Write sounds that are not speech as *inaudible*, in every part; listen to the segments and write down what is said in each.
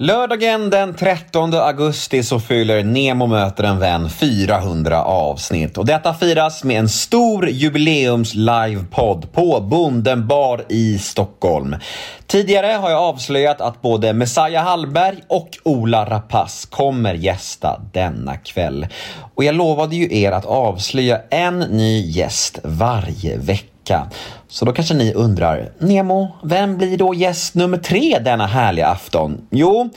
Lördagen den 13 augusti så fyller Nemo möter en vän 400 avsnitt och detta firas med en stor jubileums livepodd på Bonden bar i Stockholm. Tidigare har jag avslöjat att både Messiah Hallberg och Ola Rapace kommer gästa denna kväll. Och jag lovade ju er att avslöja en ny gäst varje vecka vecka. Så då kanske ni undrar, Nemo, vem blir då gäst nummer tre denna härliga afton? Jo,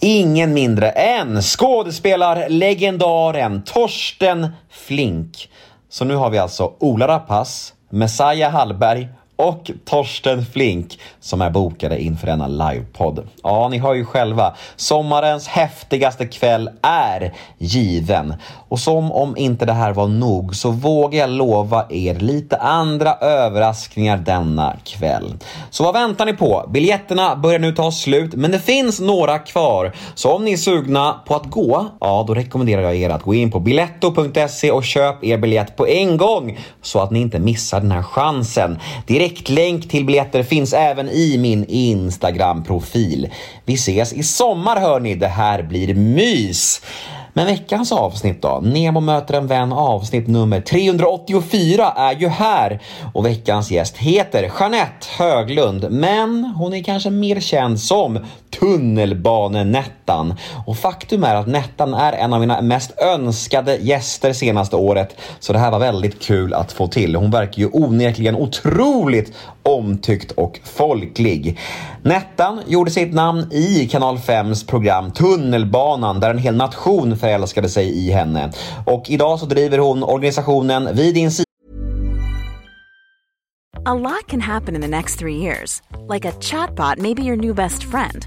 ingen mindre än skådespelarlegendaren Torsten Flink. Så nu har vi alltså Ola Rapace, Messiah Hallberg och Torsten Flink som är bokade inför denna livepodd. Ja, ni hör ju själva. Sommarens häftigaste kväll är given. Och som om inte det här var nog så vågar jag lova er lite andra överraskningar denna kväll. Så vad väntar ni på? Biljetterna börjar nu ta slut, men det finns några kvar. Så om ni är sugna på att gå, ja, då rekommenderar jag er att gå in på biletto.se och köp er biljett på en gång så att ni inte missar den här chansen. Direkt Direktlänk till biljetter finns även i min Instagram-profil. Vi ses i sommar hörni, det här blir mys! Men veckans avsnitt då? Nemo möter en vän avsnitt nummer 384 är ju här och veckans gäst heter Jeanette Höglund men hon är kanske mer känd som Tunnelbanenettan. Och faktum är att Nettan är en av mina mest önskade gäster senaste året så det här var väldigt kul att få till. Hon verkar ju onekligen otroligt omtyckt och folklig. Nettan gjorde sitt namn i Kanal 5s program Tunnelbanan där en hel nation förälskade sig i henne. Och idag så driver hon organisationen Vid din sida A lot can happen in the next three years. Like a chatbot maybe your new best friend.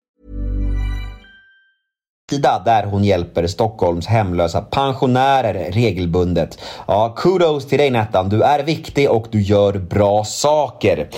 där hon hjälper Stockholms hemlösa pensionärer regelbundet. Ja, kudos till dig Nettan. Du är viktig och du gör bra saker.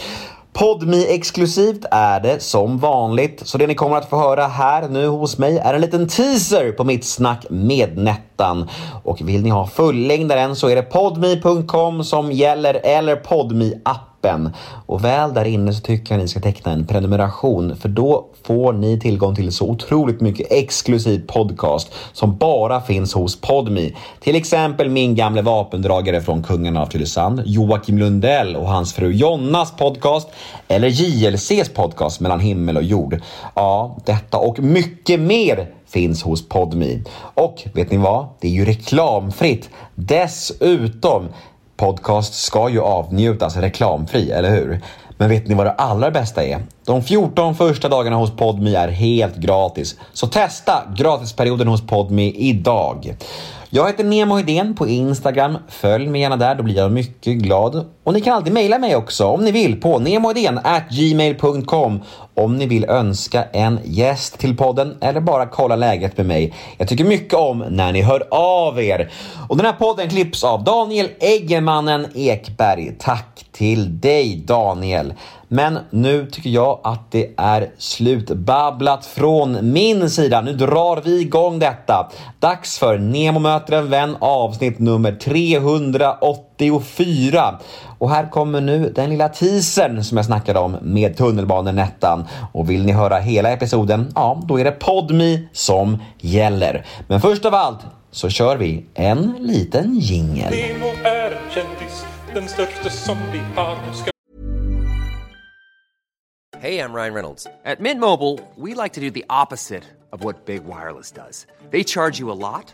Podmi exklusivt är det som vanligt, så det ni kommer att få höra här nu hos mig är en liten teaser på mitt snack med Nettan. Och vill ni ha fullängdaren så är det podmi.com som gäller eller podmi appen appen. Och väl där inne så tycker jag ni ska teckna en prenumeration för då får ni tillgång till så otroligt mycket exklusiv podcast som bara finns hos Podmi. Till exempel min gamle vapendragare från Kungen av Tylösand, Joakim Lundell och hans fru Jonnas podcast eller JLCs podcast Mellan himmel och jord. Ja, detta och mycket mer finns hos Podmi. Och vet ni vad? Det är ju reklamfritt. Dessutom podcast ska ju avnjutas reklamfri, eller hur? Men vet ni vad det allra bästa är? De 14 första dagarna hos Podmi är helt gratis. Så testa gratisperioden hos Podmi idag. Jag heter Nemo Hedén på Instagram. Följ mig gärna där, då blir jag mycket glad. Och ni kan alltid mejla mig också om ni vill på gmail.com om ni vill önska en gäst till podden eller bara kolla läget med mig. Jag tycker mycket om när ni hör av er. Och den här podden klipps av Daniel Eggemannen Ekberg. Tack till dig Daniel. Men nu tycker jag att det är slutbabblat från min sida. Nu drar vi igång detta. Dags för Nemo möter en vän avsnitt nummer 384. Och här kommer nu den lilla teasern som jag snackade om med tunnelbanenettan. Och vill ni höra hela episoden, ja, då är det Podmi som gäller. Men först av allt så kör vi en liten jingel. Nemo är en kändis, den största som vi har. Hey, I'm Ryan Reynolds. At Mint Mobile, we like to do the opposite of what Big Wireless does. They charge you a lot,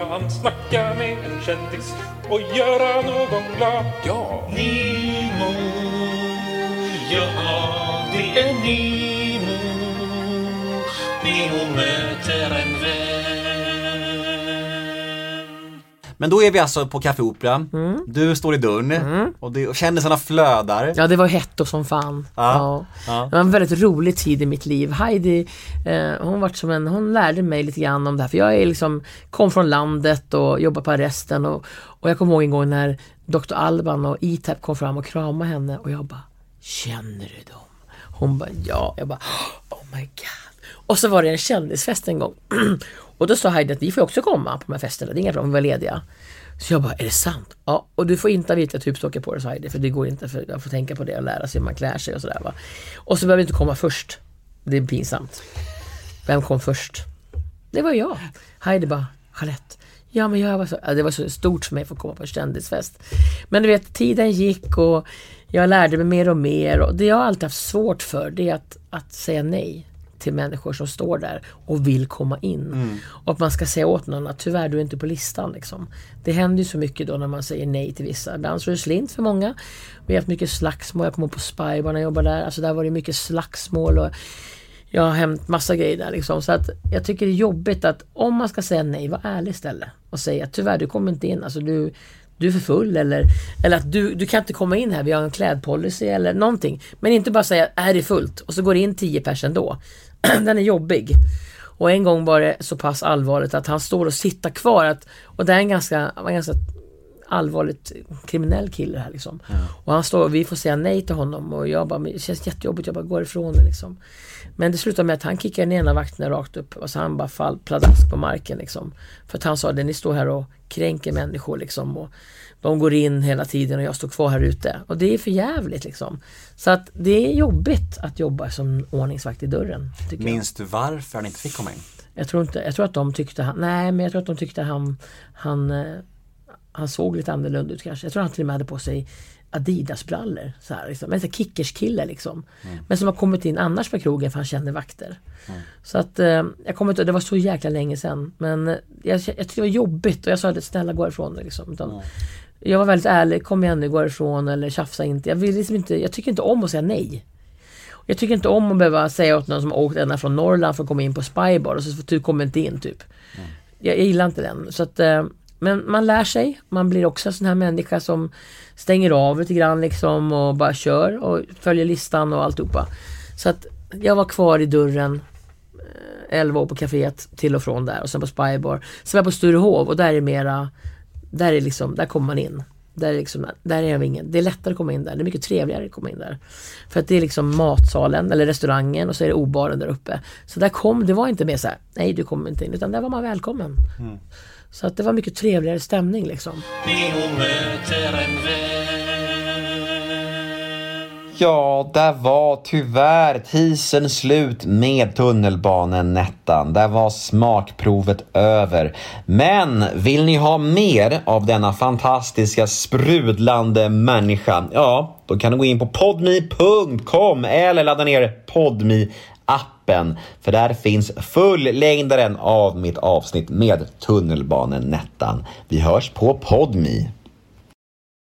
Kan snacka med en kändis och göra någon glad. Ja! Nimo, ja det är Nimo. Men då är vi alltså på Café Opera. Du står i dörren och, det, och kändisarna flödar. Ja, det var hett och som fan. Ja. Ja. Det var en väldigt rolig tid i mitt liv. Heidi, eh, hon vart som en, hon lärde mig lite grann om det här. För jag är liksom, kom från landet och jobbade på arresten och, och jag kommer ihåg en gång när Dr. Alban och E-Tap kom fram och kramade henne och jag bara, känner du dem? Hon bara, ja. Jag bara, oh my god. Och så var det en kändisfest en gång. *clears throat* och då sa Heidi att vi får också komma på de här festerna, det är inga problem, vi var lediga. Så jag bara, är det sant? Ja, och du får inte ha vita tubstockar på dig, sa Heidi, för det går inte, för jag får tänka på det och lära sig hur man klär sig och sådär va. Och så behöver du inte komma först. Det är pinsamt. Vem kom först? Det var jag. Heidi bara, Jeanette. Ja men jag var så, ja, det var så stort för mig att få komma på en kändisfest. Men du vet, tiden gick och jag lärde mig mer och mer och det jag alltid haft svårt för det är att, att säga nej till människor som står där och vill komma in. Och att man ska säga åt någon att tyvärr du är inte på listan. Liksom. Det händer ju så mycket då när man säger nej till vissa. Ibland så är det slint för många. Vi har haft mycket slagsmål. Jag kommer på Spybar när jag jobbade där. Alltså där var det mycket slagsmål. Och jag har hämt massa grejer där liksom. Så att jag tycker det är jobbigt att om man ska säga nej, var ärlig istället. Och säga tyvärr du kommer inte in. Alltså du, du är för full eller, eller att du, du kan inte komma in här, vi har en klädpolicy eller någonting. Men inte bara säga är fullt och så går det in 10 personer ändå. *clears throat* Den är jobbig. Och en gång var det så pass allvarligt att han står och sitter kvar. Att, och det är en ganska, var en ganska allvarligt kriminell kille här liksom. Och han står och vi får säga nej till honom och jag bara, det känns jättejobbigt, jag bara går ifrån det liksom. Men det slutar med att han kickar den ena vakten rakt upp och så han bara fall pladask på marken liksom. För att han sa det, ni står här och kränker människor liksom. Och de går in hela tiden och jag står kvar här ute. Och det är för jävligt liksom. Så att det är jobbigt att jobba som ordningsvakt i dörren. Jag. Minns du varför han inte fick komma in? Jag tror, inte, jag tror att de tyckte han, nej men jag tror att de tyckte han, han, eh, han såg lite annorlunda ut kanske. Jag tror han till och med hade på sig Adidas-brallor. Så här, liksom. En kickerskille liksom. Men som har kommit in annars på krogen för han känner vakter. Så att eh, jag kommer inte, det var så jäkla länge sedan. Men eh, jag, jag tyckte det var jobbigt och jag sa att snälla gå ifrån liksom. Utan, Jag var väldigt ärlig, kom igen nu, gå ifrån eller tjafsa inte. Jag vill liksom inte, jag tycker inte om att säga nej. Jag tycker inte om att behöva säga åt någon som har åkt ända från Norrland för att komma in på Spybar och så får du kommer inte in typ. Jag, jag gillar inte den. Så att, eh, men man lär sig. Man blir också en sån här människa som stänger av lite grann liksom och bara kör och följer listan och alltihopa. Så att jag var kvar i dörren eh, 11 år på kaféet till och från där och sen på Spybar. Sen var jag på Sturehov och där är det mera, där är liksom, där kommer man in. Där är, liksom, där är jag ingen, det är lättare att komma in där, det är mycket trevligare att komma in där. För att det är liksom matsalen eller restaurangen och så är det obaren där uppe. Så där kom, det var inte mer så här, nej du kommer inte in, utan där var man välkommen. Mm. Så att det var mycket trevligare stämning liksom. Ja, där var tyvärr tisen slut med tunnelbanan Nettan. Där var smakprovet över. Men vill ni ha mer av denna fantastiska sprudlande människa? Ja, då kan du gå in på podme.com eller ladda ner podmi appen för där finns fullängdaren av mitt avsnitt med Tunnelbanenettan. Vi hörs på Podme.